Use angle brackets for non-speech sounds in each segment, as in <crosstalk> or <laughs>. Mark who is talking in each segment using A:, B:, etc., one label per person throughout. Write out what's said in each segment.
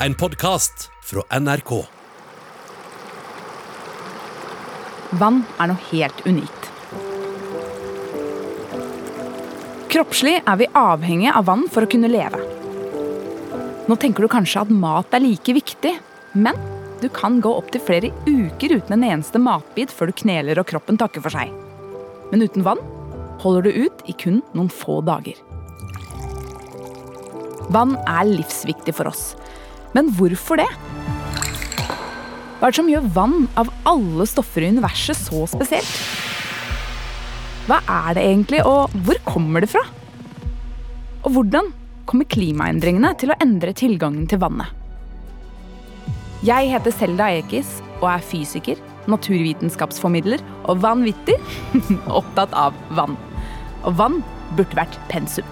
A: En podkast fra NRK.
B: Vann er noe helt unikt. Kroppslig er vi avhengig av vann for å kunne leve. Nå tenker du kanskje at mat er like viktig, men du kan gå opptil flere uker uten en eneste matbit før du kneler og kroppen takker for seg. Men uten vann holder du ut i kun noen få dager. Vann er livsviktig for oss. Men hvorfor det? Hva er det som gjør vann av alle stoffer i universet så spesielt? Hva er det egentlig, og hvor kommer det fra? Og hvordan kommer klimaendringene til å endre tilgangen til vannet? Jeg heter Selda Ekiz og er fysiker, naturvitenskapsformidler og vanvittig <laughs> opptatt av vann. Og vann burde vært pensum.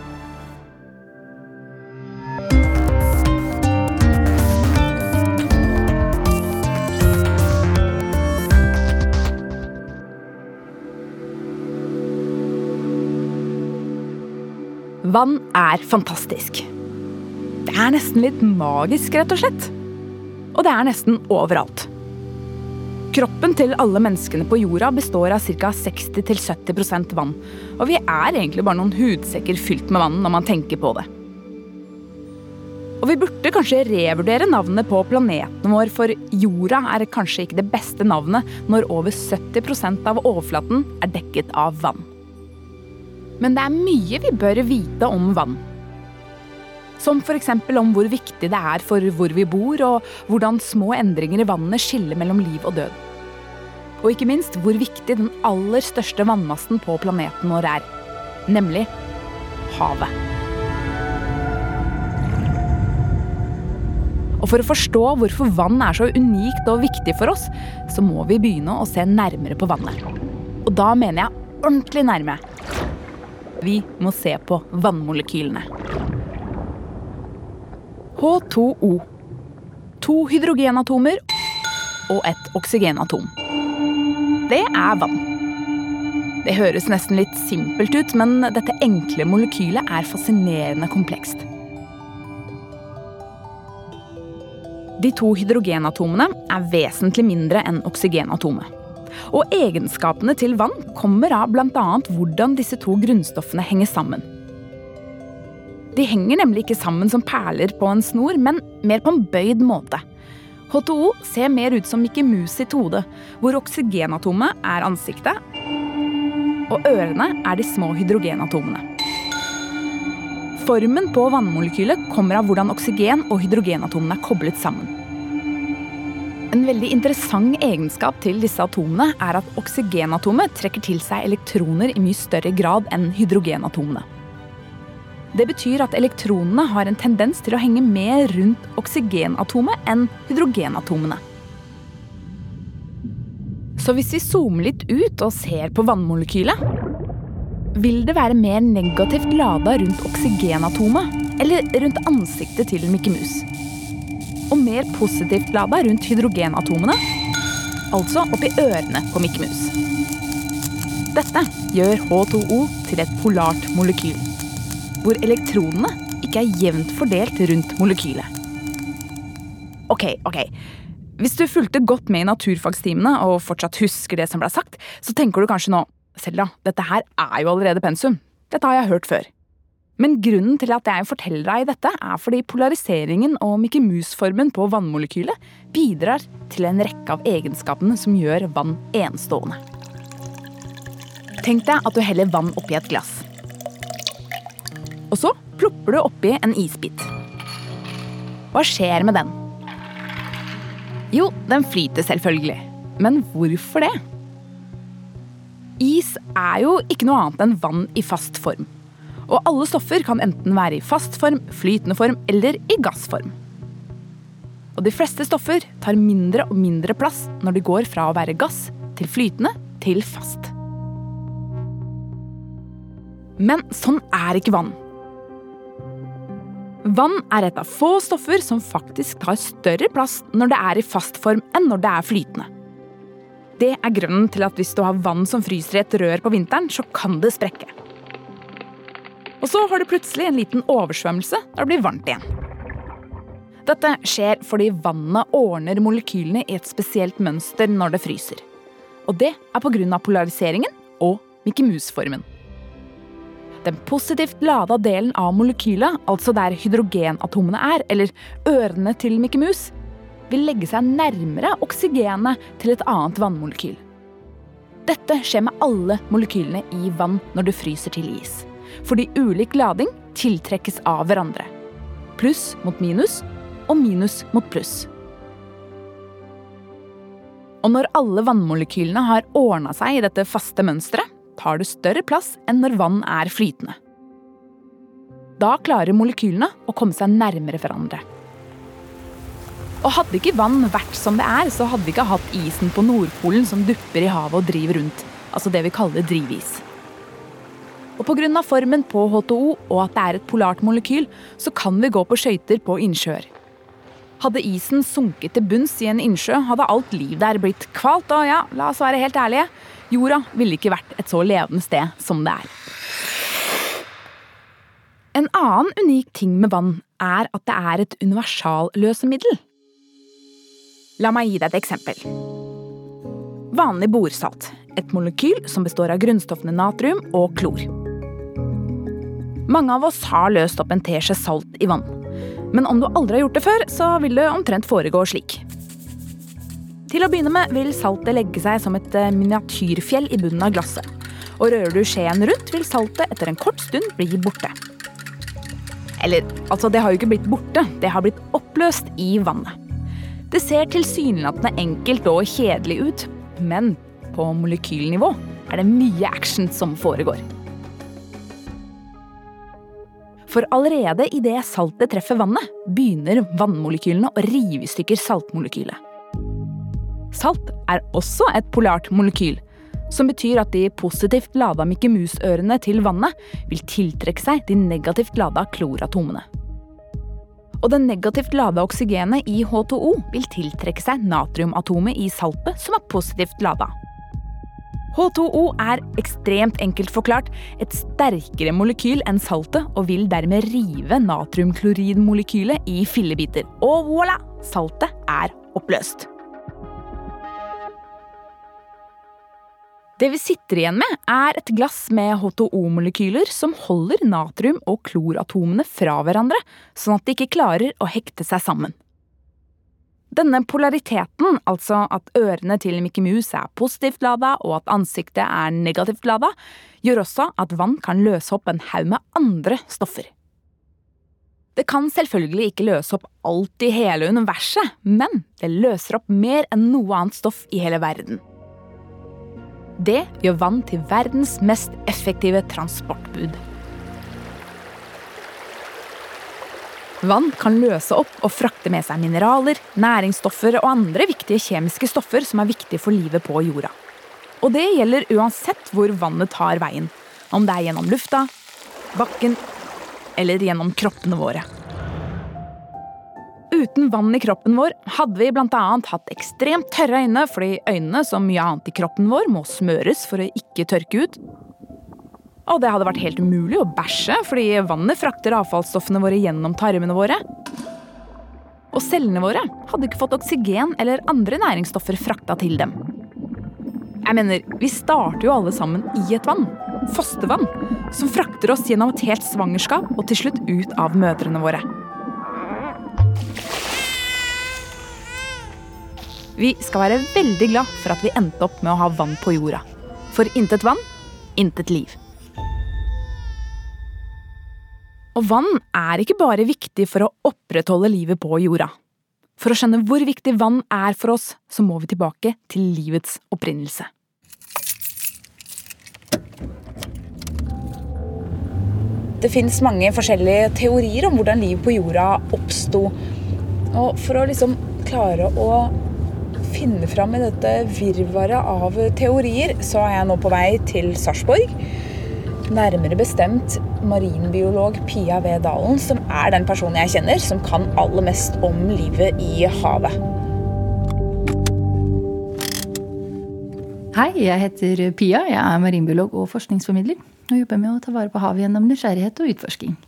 B: Vann er fantastisk. Det er nesten litt magisk, rett og slett. Og det er nesten overalt. Kroppen til alle menneskene på jorda består av ca. 60-70% vann. Og vi er egentlig bare noen hudsekker fylt med vann når man tenker på det. Og vi burde kanskje revurdere navnet på planeten vår, for jorda er kanskje ikke det beste navnet når over 70% av overflaten er dekket av vann. Men det er mye vi bør vite om vann. Som f.eks. om hvor viktig det er for hvor vi bor, og hvordan små endringer i vannet skiller mellom liv og død. Og ikke minst hvor viktig den aller største vannmassen på planeten vår er. Nemlig havet. Og For å forstå hvorfor vann er så unikt og viktig for oss, så må vi begynne å se nærmere på vannet. Og da mener jeg ordentlig nærme. Vi må se på vannmolekylene. H2O. To hydrogenatomer og et oksygenatom. Det er vann. Det høres nesten litt simpelt ut, men dette enkle molekylet er fascinerende komplekst. De to hydrogenatomene er vesentlig mindre enn oksygenatomet. Og egenskapene til vann kommer av bl.a. hvordan disse to grunnstoffene henger sammen. De henger nemlig ikke sammen som perler på en snor, men mer på en bøyd måte. H2O ser mer ut som Mickey Mus sitt hode, hvor oksygenatomet er ansiktet, og ørene er de små hydrogenatomene. Formen på vannmolekylet kommer av hvordan oksygen og hydrogenatomene er koblet sammen. En veldig interessant egenskap til disse atomene er at oksygenatomet trekker til seg elektroner i mye større grad enn hydrogenatomene. Det betyr at elektronene har en tendens til å henge mer rundt oksygenatomet enn hydrogenatomene. Så hvis vi zoomer litt ut og ser på vannmolekylet, vil det være mer negativt lada rundt oksygenatomet eller rundt ansiktet til Mikke Mouse og mer positivt lada rundt hydrogenatomene, altså oppi ørene på Mikke Mus. Dette gjør H2O til et polart molekyl, hvor elektronene ikke er jevnt fordelt rundt molekylet. Ok, ok. Hvis du fulgte godt med i naturfagstimene og fortsatt husker det som ble sagt, så tenker du kanskje nå Selda, dette her er jo allerede pensum. Dette har jeg hørt før. Men grunnen til at jeg forteller deg dette, er fordi polariseringen og Mickey Mus-formen på vannmolekylet bidrar til en rekke av egenskapene som gjør vann enestående. Tenk deg at du heller vann oppi et glass. Og så plopper du oppi en isbit. Hva skjer med den? Jo, den flyter selvfølgelig. Men hvorfor det? Is er jo ikke noe annet enn vann i fast form. Og alle stoffer kan enten være i fast form, flytende form eller i gassform. Og de fleste stoffer tar mindre og mindre plass når de går fra å være gass til flytende til fast. Men sånn er ikke vann. Vann er et av få stoffer som faktisk tar større plass når det er i fast form enn når det er flytende. Det er grunnen til at hvis du har vann som fryser i et rør på vinteren, så kan det sprekke. Og så har du plutselig en liten oversvømmelse når det blir varmt igjen. Dette skjer fordi vannet ordner molekylene i et spesielt mønster når det fryser. Og det er pga. polariseringen og Mickey Mouse-formen. Den positivt lada delen av molekylet, altså der hydrogenatomene er, eller ørene til Mickey Mouse, vil legge seg nærmere oksygenet til et annet vannmolekyl. Dette skjer med alle molekylene i vann når det fryser til is. Fordi ulik lading tiltrekkes av hverandre. Pluss mot minus og minus mot pluss. Og når alle vannmolekylene har ordna seg i dette faste mønsteret, tar det større plass enn når vann er flytende. Da klarer molekylene å komme seg nærmere hverandre. Og hadde ikke vann vært som det er, så hadde vi ikke hatt isen på Nordpolen som dupper i havet og driver rundt. Altså det vi kaller drivis. Og pga. formen på H2O og at det er et polart molekyl, så kan vi gå på skøyter på innsjøer. Hadde isen sunket til bunns i en innsjø, hadde alt liv der blitt kvalt. Og ja, la oss være helt ærlige, jorda ville ikke vært et så levende sted som det er. En annen unik ting med vann er at det er et universalløsemiddel. La meg gi deg et eksempel. Vanlig bordsalt. Et molekyl som består av grunnstoffene natrium og klor. Mange av oss har løst opp en teskje salt i vann. Men om du aldri har gjort det før, så vil det omtrent foregå slik. Til å begynne med vil saltet legge seg som et eh, miniatyrfjell i bunnen av glasset. Og rører du skjeen rundt, vil saltet etter en kort stund bli borte. Eller, altså, det har jo ikke blitt borte, det har blitt oppløst i vannet. Det ser tilsynelatende enkelt og kjedelig ut, men på molekylnivå er det mye action som foregår. For allerede idet saltet treffer vannet, begynner vannmolekylene å rive i stykker saltmolekylet. Salt er også et polart molekyl, som betyr at de positivt lada Mikke Mus-ørene til vannet vil tiltrekke seg de negativt lada kloratomene og det negativt lada oksygenet i H2O vil tiltrekke seg natriumatomet i saltet som er positivt lada. H2O er ekstremt enkelt forklart et sterkere molekyl enn saltet og vil dermed rive natriumkloridmolekylet i fillebiter. Og voilà! Saltet er oppløst. Det vi sitter igjen med, er et glass med H2O-molekyler som holder natrium- og kloratomene fra hverandre, sånn at de ikke klarer å hekte seg sammen. Denne polariteten, altså at ørene til Mickey Mouse er positivt lada og at ansiktet er negativt lada, gjør også at vann kan løse opp en haug med andre stoffer. Det kan selvfølgelig ikke løse opp alt i hele universet, men det løser opp mer enn noe annet stoff i hele verden. Det gjør vann til verdens mest effektive transportbud. Vann kan løse opp og frakte med seg mineraler, næringsstoffer og andre viktige kjemiske stoffer som er viktige for livet på jorda. Og det gjelder uansett hvor vannet tar veien. Om det er gjennom lufta, bakken eller gjennom kroppene våre. Uten vann i kroppen vår hadde vi bl.a. hatt ekstremt tørre øyne fordi øynene, som mye annet i kroppen vår, må smøres for å ikke tørke ut. Og det hadde vært helt umulig å bæsje fordi vannet frakter avfallsstoffene våre gjennom tarmene våre. Og cellene våre hadde ikke fått oksygen eller andre næringsstoffer frakta til dem. Jeg mener, Vi starter jo alle sammen i et vann. Fostervann. Som frakter oss gjennom et helt svangerskap og til slutt ut av mødrene våre. Vi skal være veldig glad for at vi endte opp med å ha vann på jorda. For intet vann, intet liv. Og vann er ikke bare viktig for å opprettholde livet på jorda. For å skjønne hvor viktig vann er for oss, så må vi tilbake til livets opprinnelse. Det fins mange forskjellige teorier om hvordan livet på jorda oppsto. Og for å liksom klare å finne fram i dette virvaret av teorier, så er jeg nå på vei til Sarpsborg. Nærmere bestemt marinbiolog Pia V. Dalen, som er den personen jeg kjenner som kan aller mest om livet i havet.
C: Hei, jeg heter Pia. Jeg er marinbiolog og forskningsformidler. Og jobber med å ta vare på havet gjennom nysgjerrighet og utforsking.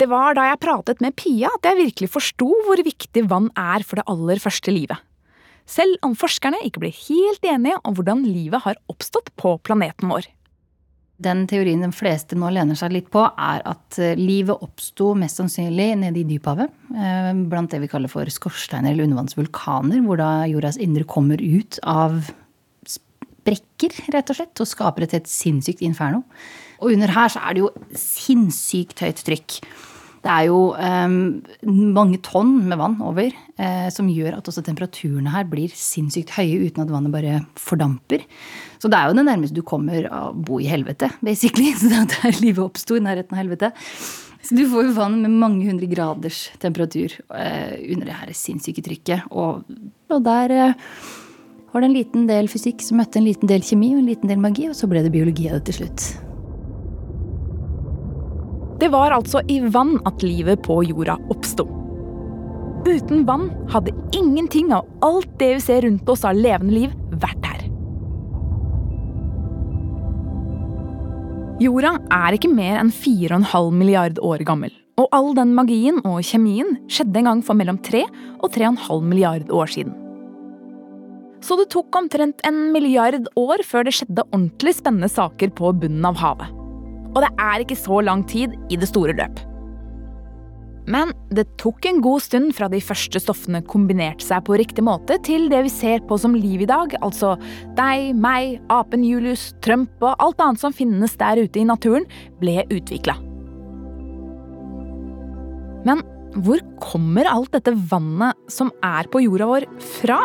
B: Det var da jeg pratet med Pia at jeg virkelig forsto hvor viktig vann er for det aller første livet. Selv om forskerne ikke blir helt enige om hvordan livet har oppstått på planeten vår.
C: Den teorien de fleste nå lener seg litt på, er at eh, livet oppsto mest sannsynlig nede i dyphavet. Eh, blant det vi kaller for skorsteiner eller undervannsvulkaner, hvor da jordas indre kommer ut av sprekker, rett og slett, og skaper et helt sinnssykt inferno. Og under her så er det jo sinnssykt høyt trykk. Det er jo um, mange tonn med vann over, uh, som gjør at også temperaturene her blir sinnssykt høye uten at vannet bare fordamper. Så det er jo det nærmeste du kommer å bo i helvete, basically. <laughs> Så det er der livet oppsto, i nærheten av helvete. Så du får jo vann med mange hundre graders temperatur uh, under det her sinnssyke trykket. Og, og der uh, var det en liten del fysikk som møtte en liten del kjemi og en liten del magi, og så ble det biologi av det til slutt.
B: Det var altså i vann at livet på jorda oppsto. Uten vann hadde ingenting av alt det vi ser rundt oss av levende liv, vært her. Jorda er ikke mer enn 4,5 milliard år gammel. Og all den magien og kjemien skjedde en gang for mellom 3 og 3,5 milliard år siden. Så det tok omtrent en milliard år før det skjedde ordentlig spennende saker på bunnen av havet. Og det er ikke så lang tid i det store løp. Men det tok en god stund fra de første stoffene kombinerte seg på riktig måte, til det vi ser på som liv i dag, altså deg, meg, apen Julius, Trump og alt annet som finnes der ute i naturen, ble utvikla. Men hvor kommer alt dette vannet som er på jorda vår, fra?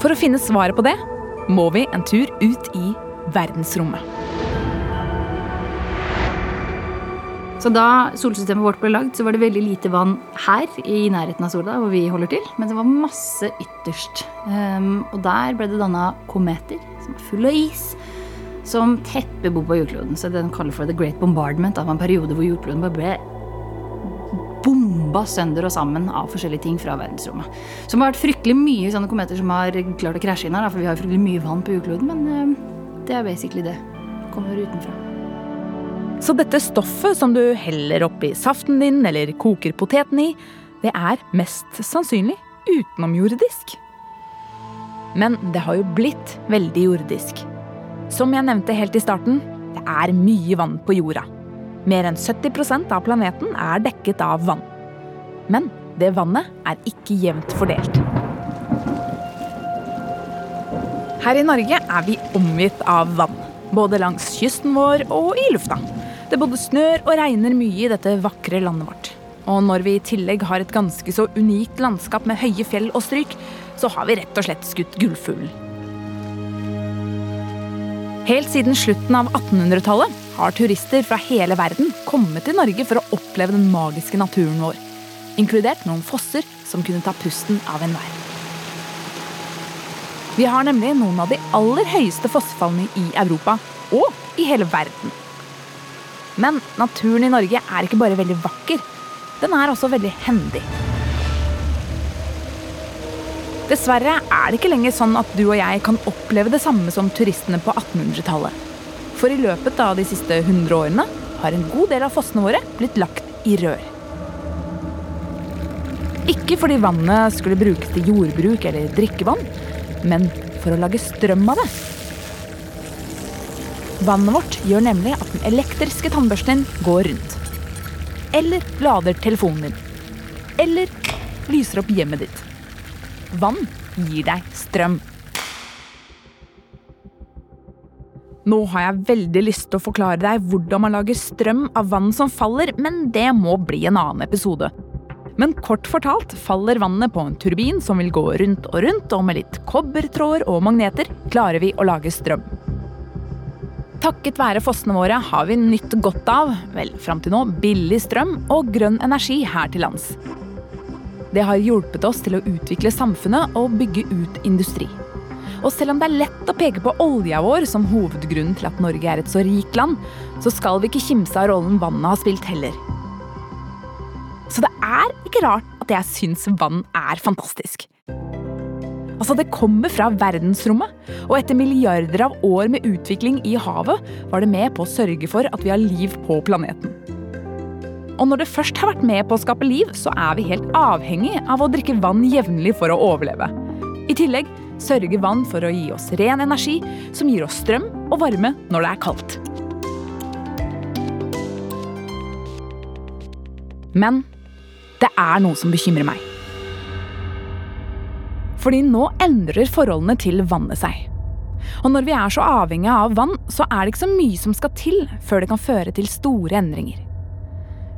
B: For å finne svaret på det må vi en tur ut i verdensrommet.
C: Så da solsystemet vårt ble lagd, så var det veldig lite vann her i nærheten av sola, hvor vi holder til. Men det var masse ytterst. Um, og der ble det danna kometer, som er fulle av is, som tepper bo på jordkloden. Så den kaller for the great bombardment av en periode hvor jordkloden bare ble bomba sønder og sammen av forskjellige ting fra verdensrommet. Som har vært fryktelig mye sånne kometer som har klart å krasje inn her, for vi har fryktelig mye vann på jordkloden. men... Um, det er basically det. Kommer utenfra.
B: Så dette stoffet som du heller oppi saften din eller koker poteten i, det er mest sannsynlig utenomjordisk. Men det har jo blitt veldig jordisk. Som jeg nevnte helt i starten, det er mye vann på jorda. Mer enn 70% av planeten er dekket av vann. Men det vannet er ikke jevnt fordelt. Her i Norge er vi omgitt av vann. Både langs kysten vår og i lufta. Det både snør og regner mye i dette vakre landet vårt. Og når vi i tillegg har et ganske så unikt landskap med høye fjell og stryk, så har vi rett og slett skutt gullfuglen. Helt siden slutten av 1800-tallet har turister fra hele verden kommet til Norge for å oppleve den magiske naturen vår. Inkludert noen fosser som kunne ta pusten av enhver. Vi har nemlig noen av de aller høyeste fossefallene i Europa og i hele verden. Men naturen i Norge er ikke bare veldig vakker, den er også veldig hendig. Dessverre er det ikke lenger sånn at du og jeg kan oppleve det samme som turistene på 1800-tallet. For i løpet av de siste 100 årene har en god del av fossene våre blitt lagt i rør. Ikke fordi vannet skulle brukes til jordbruk eller drikkevann, men for å lage strøm av det. Vannet vårt gjør nemlig at den elektriske tannbørsten din går rundt. Eller lader telefonen din. Eller lyser opp hjemmet ditt. Vann gir deg strøm. Nå har jeg veldig lyst til å forklare deg hvordan man lager strøm av vann som faller, men det må bli en annen episode. Men kort fortalt faller vannet på en turbin som vil gå rundt og rundt, og med litt kobbertråder og magneter klarer vi å lage strøm. Takket være fossene våre har vi nytt godt av, vel, fram til nå, billig strøm og grønn energi her til lands. Det har hjulpet oss til å utvikle samfunnet og bygge ut industri. Og selv om det er lett å peke på olja vår som hovedgrunnen til at Norge er et så rikt land, så skal vi ikke kimse av rollen vannet har spilt heller. Så det er ikke rart at jeg syns vann er fantastisk. Altså, det kommer fra verdensrommet, og etter milliarder av år med utvikling i havet var det med på å sørge for at vi har liv på planeten. Og når det først har vært med på å skape liv, så er vi helt avhengig av å drikke vann jevnlig for å overleve. I tillegg sørger vann for å gi oss ren energi, som gir oss strøm og varme når det er kaldt. Men det er noe som bekymrer meg. Fordi nå endrer forholdene til vannet seg. Og når vi er så avhengige av vann, så er det ikke så mye som skal til før det kan føre til store endringer.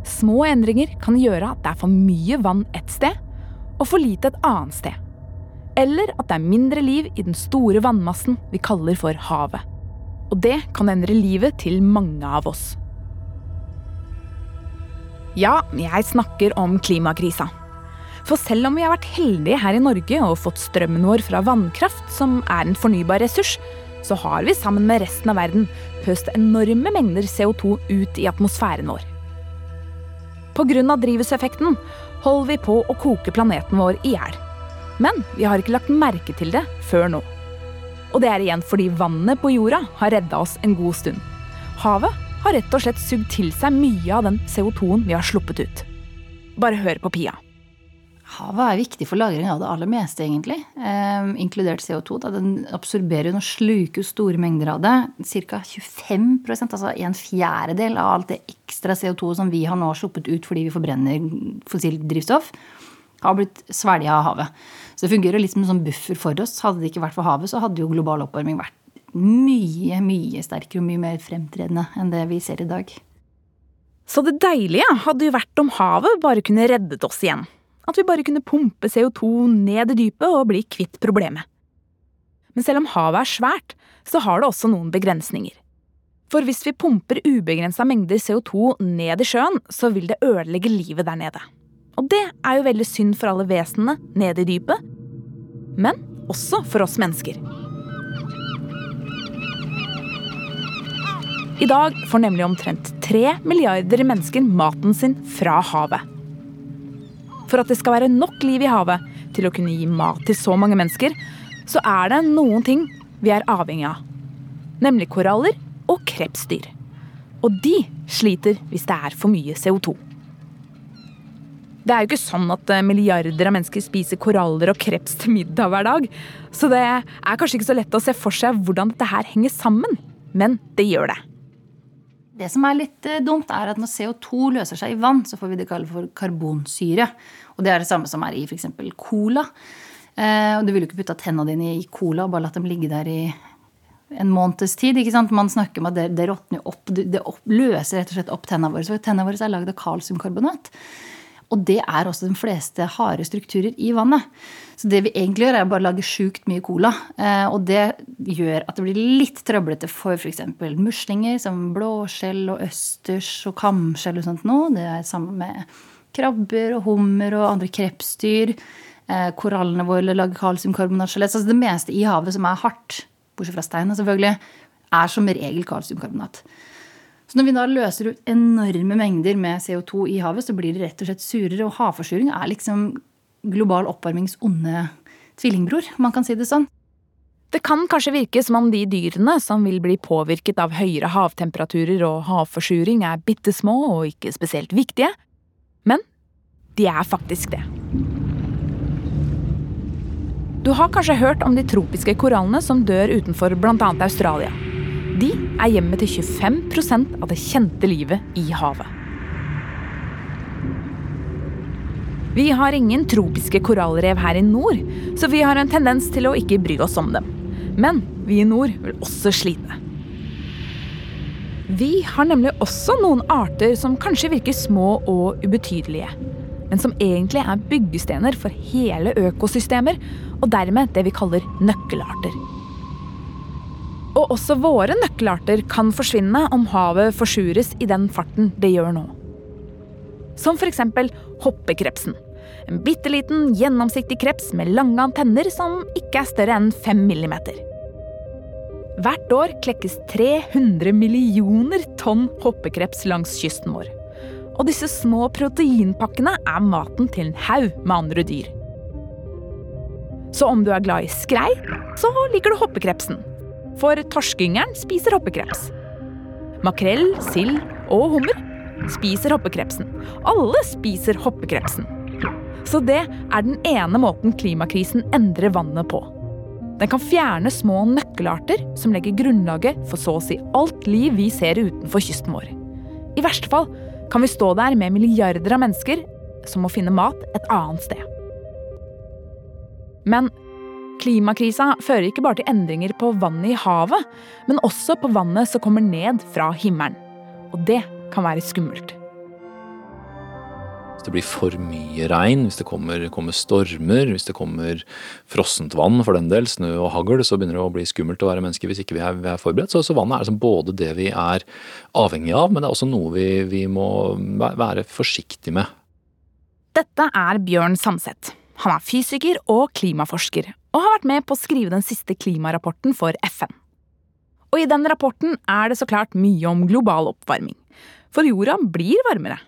B: Små endringer kan gjøre at det er for mye vann ett sted, og for lite et annet sted. Eller at det er mindre liv i den store vannmassen vi kaller for havet. Og det kan endre livet til mange av oss. Ja, jeg snakker om klimakrisa. For selv om vi har vært heldige her i Norge og fått strømmen vår fra vannkraft, som er en fornybar ressurs, så har vi sammen med resten av verden pøst enorme mengder CO2 ut i atmosfæren vår. Pga. drivhuseffekten holder vi på å koke planeten vår i hjel. Men vi har ikke lagt merke til det før nå. Og det er igjen fordi vannet på jorda har redda oss en god stund. Havet har rett og slett sugd til seg mye av den CO2-en vi har sluppet ut. Bare hør på Pia.
C: Havet er viktig for lagring av det aller meste, egentlig. Eh, inkludert CO2. Da. Den absorberer og sluker store mengder av det. Ca. 25% altså en fjerdedel av alt det ekstra CO2 som vi har nå sluppet ut fordi vi forbrenner fossilt drivstoff, har blitt svelga av havet. Så det fungerer litt som en sånn buffer for oss. Hadde det ikke vært for havet, så hadde jo global oppvarming vært mye, mye sterkere og mye mer fremtredende enn det vi ser i dag.
B: Så det deilige hadde jo vært om havet bare kunne reddet oss igjen. At vi bare kunne pumpe CO2 ned i dypet og bli kvitt problemet. Men selv om havet er svært, så har det også noen begrensninger. For hvis vi pumper ubegrensa mengder CO2 ned i sjøen, så vil det ødelegge livet der nede. Og det er jo veldig synd for alle vesenene nede i dypet, men også for oss mennesker. I dag får nemlig omtrent tre milliarder mennesker maten sin fra havet. For at det skal være nok liv i havet til å kunne gi mat til så mange mennesker, så er det noen ting vi er avhengig av. Nemlig koraller og krepsdyr. Og de sliter hvis det er for mye CO2. Det er jo ikke sånn at eh, milliarder av mennesker spiser koraller og kreps til middag hver dag. Så det er kanskje ikke så lett å se for seg hvordan dette her henger sammen. Men det gjør det.
C: Det som er litt eh, dumt, er at når CO2 løser seg i vann, så får vi det kalle for karbonsyre. Og det er det samme som er i f.eks. cola. Eh, og du ville jo ikke putta tenna dine i cola og bare latt dem ligge der i en måneds tid. ikke sant? Man snakker om at det, det råtner opp. Det opp, løser rett og slett opp tenna våre. Så tenna våre er lagd av kalsiumkarbonat. Og det er også de fleste harde strukturer i vannet. Så det vi egentlig gjør, er bare å lage sjukt mye cola. Eh, og det gjør at det blir litt trøblete for f.eks. muslinger som blåskjell og østers og kamskjell og sånt noe. Det er sammen med krabber og hummer og andre krepsdyr. Eh, korallene våre lager kalsiumkarbonatskjelett. Altså det meste i havet som er hardt, bortsett fra steinen selvfølgelig, er som regel kalsiumkarbonat. Så når vi da løser ut enorme mengder med CO2 i havet, så blir det rett og slett surere. Og havforsuring er liksom global oppvarmings onde tvillingbror, om man kan si det sånn.
B: Det kan kanskje virke som om de dyrene som vil bli påvirket av høyere havtemperaturer og havforsuring, er bitte små og ikke spesielt viktige. Men de er faktisk det. Du har kanskje hørt om de tropiske korallene som dør utenfor bl.a. Australia. De er hjemmet til 25% av det kjente livet i havet. Vi har ingen tropiske korallrev her i nord, så vi har en tendens til å ikke bry oss om dem. Men vi i nord vil også slite. Vi har nemlig også noen arter som kanskje virker små og ubetydelige, men som egentlig er byggestener for hele økosystemer, og dermed det vi kaller nøkkelarter. Og også våre nøkkelarter kan forsvinne om havet forsures i den farten det gjør nå. Som f.eks. hoppekrepsen. En bitte liten, gjennomsiktig kreps med lange antenner som ikke er større enn 5 millimeter. Hvert år klekkes 300 millioner tonn hoppekreps langs kysten vår. Og disse små proteinpakkene er maten til en haug med andre dyr. Så om du er glad i skrei, så liker du hoppekrepsen. For torskeyngelen spiser hoppekreps. Makrell, sild og hummer spiser hoppekrepsen. Alle spiser hoppekrepsen. Så det er den ene måten klimakrisen endrer vannet på. Den kan fjerne små nøkkelarter som legger grunnlaget for så å si alt liv vi ser utenfor kysten vår. I verste fall kan vi stå der med milliarder av mennesker som må finne mat et annet sted. Men klimakrisa fører ikke bare til endringer på vannet i havet, men også på vannet som kommer ned fra himmelen. Og det kan være skummelt.
D: Hvis det blir for mye regn, hvis det kommer, kommer, stormer, hvis det kommer frossent vann for den del, snø og hagl, så begynner det å bli skummelt å være menneske hvis ikke vi er, vi er forberedt. Så, så, vannet er liksom både det vi er avhengig av, men det er også noe vi, vi må være forsiktige med.
B: Dette er Bjørn Samset. Han er fysiker og klimaforsker, og har vært med på å skrive den siste klimarapporten for FN. Og i den rapporten er det så klart mye om global oppvarming. For jorda blir varmere.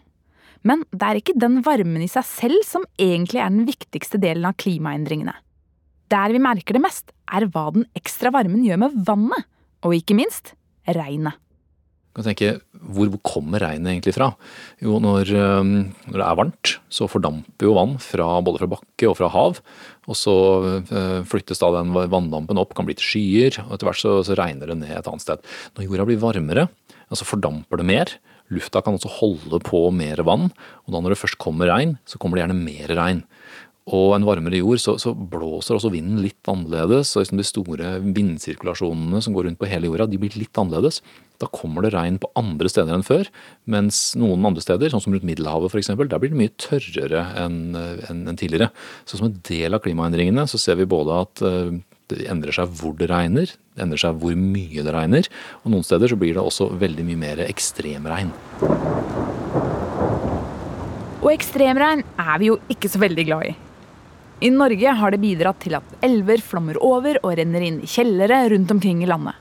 B: Men det er ikke den varmen i seg selv som egentlig er den viktigste delen av klimaendringene. Der vi merker det mest, er hva den ekstra varmen gjør med vannet, og ikke minst regnet
D: kan tenke, Hvor kommer regnet egentlig fra? Jo, når, når, det er varmt, så fordamper jo vann fra, både fra bakke og fra hav. Og så flyttes da den vanndampen opp, kan bli til skyer, og etter hvert så, så regner det ned et annet sted. Når jorda blir varmere, så fordamper det mer. Lufta kan også holde på mer vann, og da når det først kommer regn, så kommer det gjerne mer regn og en varmere jord, så, så, blåser også vinden litt annerledes. og liksom De store vindsirkulasjonene som går rundt på hele jorda, de blir litt annerledes. Da kommer det regn på andre steder enn før. Mens noen andre steder, sånn som rundt Middelhavet f.eks., der blir det mye tørrere enn en, en tidligere. Så som en del av klimaendringene så ser vi både at uh, det endrer seg hvor det regner, det endrer seg hvor mye det regner, og noen steder så blir det også veldig mye mer ekstremregn.
B: Og ekstremregn er vi jo ikke så veldig glad i. I Norge har det bidratt til at elver flommer over og renner inn i kjellere rundt omkring i landet.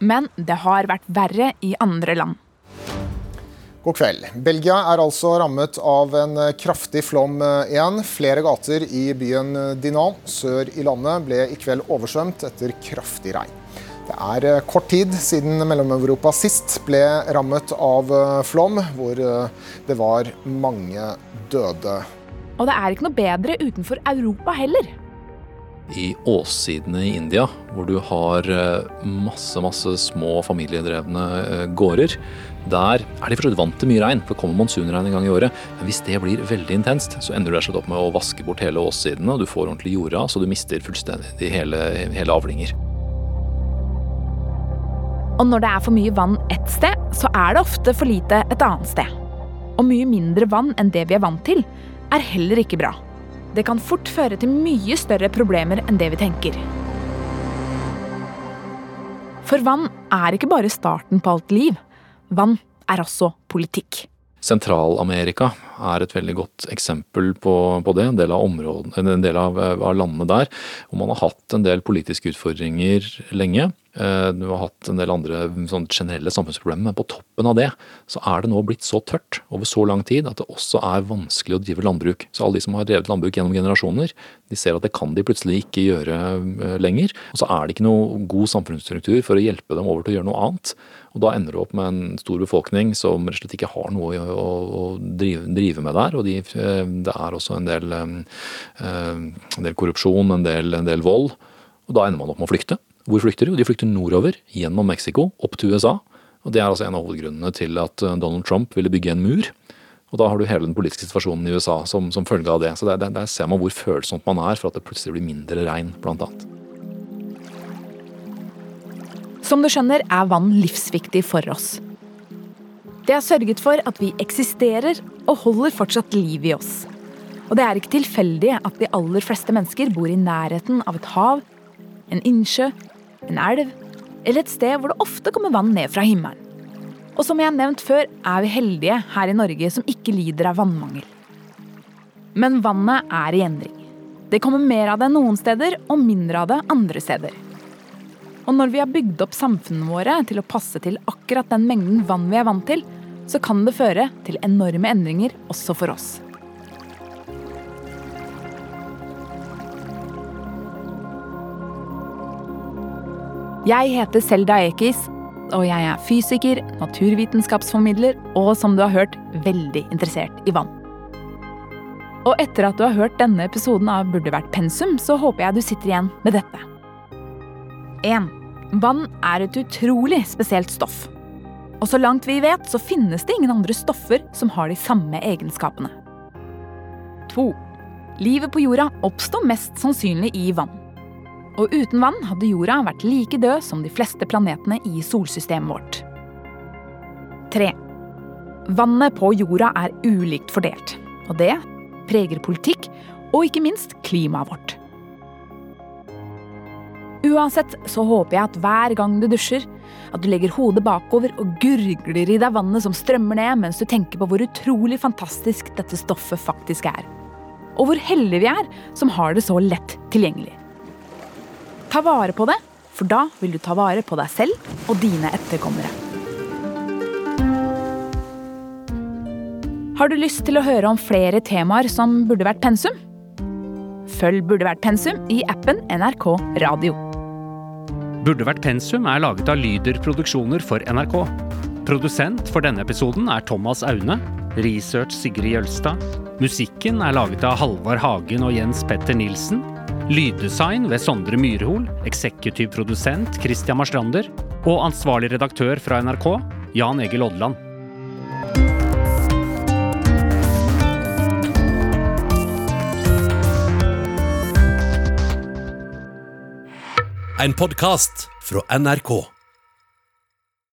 B: Men det har vært verre i andre land.
E: God kveld. Belgia er altså rammet av en kraftig flom igjen. Flere gater i byen Dinan sør i landet ble i kveld oversvømt etter kraftig regn. Det er kort tid siden Mellom-Europa sist ble rammet av flom, hvor det var mange døde.
B: Og det er ikke noe bedre utenfor Europa heller.
D: I åssidene i India, hvor du har eh, masse masse små familiedrevne eh, gårder, der er de fortsatt vant til mye regn, for det kommer monsunregn en gang i året. Men hvis det blir veldig intenst, så ender du rett opp med å vaske bort hele åssidene, og du får ordentlig jorda, så du mister fullstendig hele, hele avlinger.
B: Og når det er for mye vann ett sted, så er det ofte for lite et annet sted. Og mye mindre vann enn det vi er vant til, er heller ikke bra. Det kan fort føre til mye større problemer enn det vi tenker. For vann er ikke bare starten på alt liv. Vann er også politikk.
D: Sentral-Amerika er et veldig godt eksempel på, på det. En del, av, områden, en del av, av landene der hvor man har hatt en del politiske utfordringer lenge. Eh, du har hatt en del andre sånn generelle samfunnsproblemer, men på toppen av det så er det nå blitt så tørt over så lang tid at det også er vanskelig å drive landbruk. Så alle de som har drevet landbruk gjennom generasjoner, de ser at det kan de plutselig ikke gjøre eh, lenger. Og så er det ikke noe god samfunnsstruktur for å hjelpe dem over til å gjøre noe annet. Og da ender du opp med en stor befolkning som rett og slett ikke har noe å, å, å drive, drive, med der. Og de, eh, det er også en del, en del korrupsjon, en del, en del vold. Og da ender man opp med å flykte. Hvor flykter de? De flykter nordover, gjennom Mexico, opp til USA. Og Det er altså en av hovedgrunnene til at eh, Donald Trump ville bygge en mur. Og Da har du hele den politiske situasjonen i USA som, som følge av det. Så der, der, ser man hvor følsomt man er for at det plutselig blir mindre regn, blant annet.
B: Som du skjønner, er vann livsviktig for oss. Det har sørget for at vi eksisterer og holder fortsatt liv i oss. Og det er ikke tilfeldig at de aller fleste mennesker bor i nærheten av et hav, en innsjø en elv eller et sted hvor det ofte kommer vann ned fra himmelen. Og som jeg har nevnt før, er vi heldige her i Norge som ikke lider av vannmangel. Men vannet er i endring. Det kommer mer av det noen steder, og mindre av det andre steder. Og når vi har bygd opp samfunnene våre til å passe til akkurat den mengden vann vi er vant til, så kan det føre til enorme endringer også for oss. Jeg heter Selda Ekiz, og jeg er fysiker, naturvitenskapsformidler og som du har hørt, veldig interessert i vann. Og etter at du har hørt denne episoden av Burde vært pensum, så håper jeg du sitter igjen med dette. 1. Vann er et utrolig spesielt stoff. Og så langt vi vet, så finnes det ingen andre stoffer som har de samme egenskapene. 2. Livet på jorda oppstår mest sannsynlig i vann. Og uten vann hadde jorda vært like død som de fleste planetene i solsystemet vårt. 3. Vannet på jorda er ulikt fordelt. Og det preger politikk og ikke minst klimaet vårt. Uansett så håper jeg at hver gang du dusjer, at du legger hodet bakover og gurgler i deg vannet som strømmer ned mens du tenker på hvor utrolig fantastisk dette stoffet faktisk er. Og hvor heldige vi er som har det så lett tilgjengelig. Ta vare på det, for da vil du ta vare på deg selv og dine etterkommere. Har du lyst til å høre om flere temaer som burde vært pensum? Følg Burde vært pensum i appen NRK Radio.
F: Burde vært pensum er laget av Lyder Produksjoner for NRK. Produsent for denne episoden er Thomas Aune. Research Sigrid Jølstad. Musikken er laget av Halvard Hagen og Jens Petter Nilsen. Lyddesign ved Sondre Myrhol. Eksekutiv produsent Christian Marstrander. Og ansvarlig redaktør fra NRK, Jan Egil Odland.
A: En podkast fra NRK.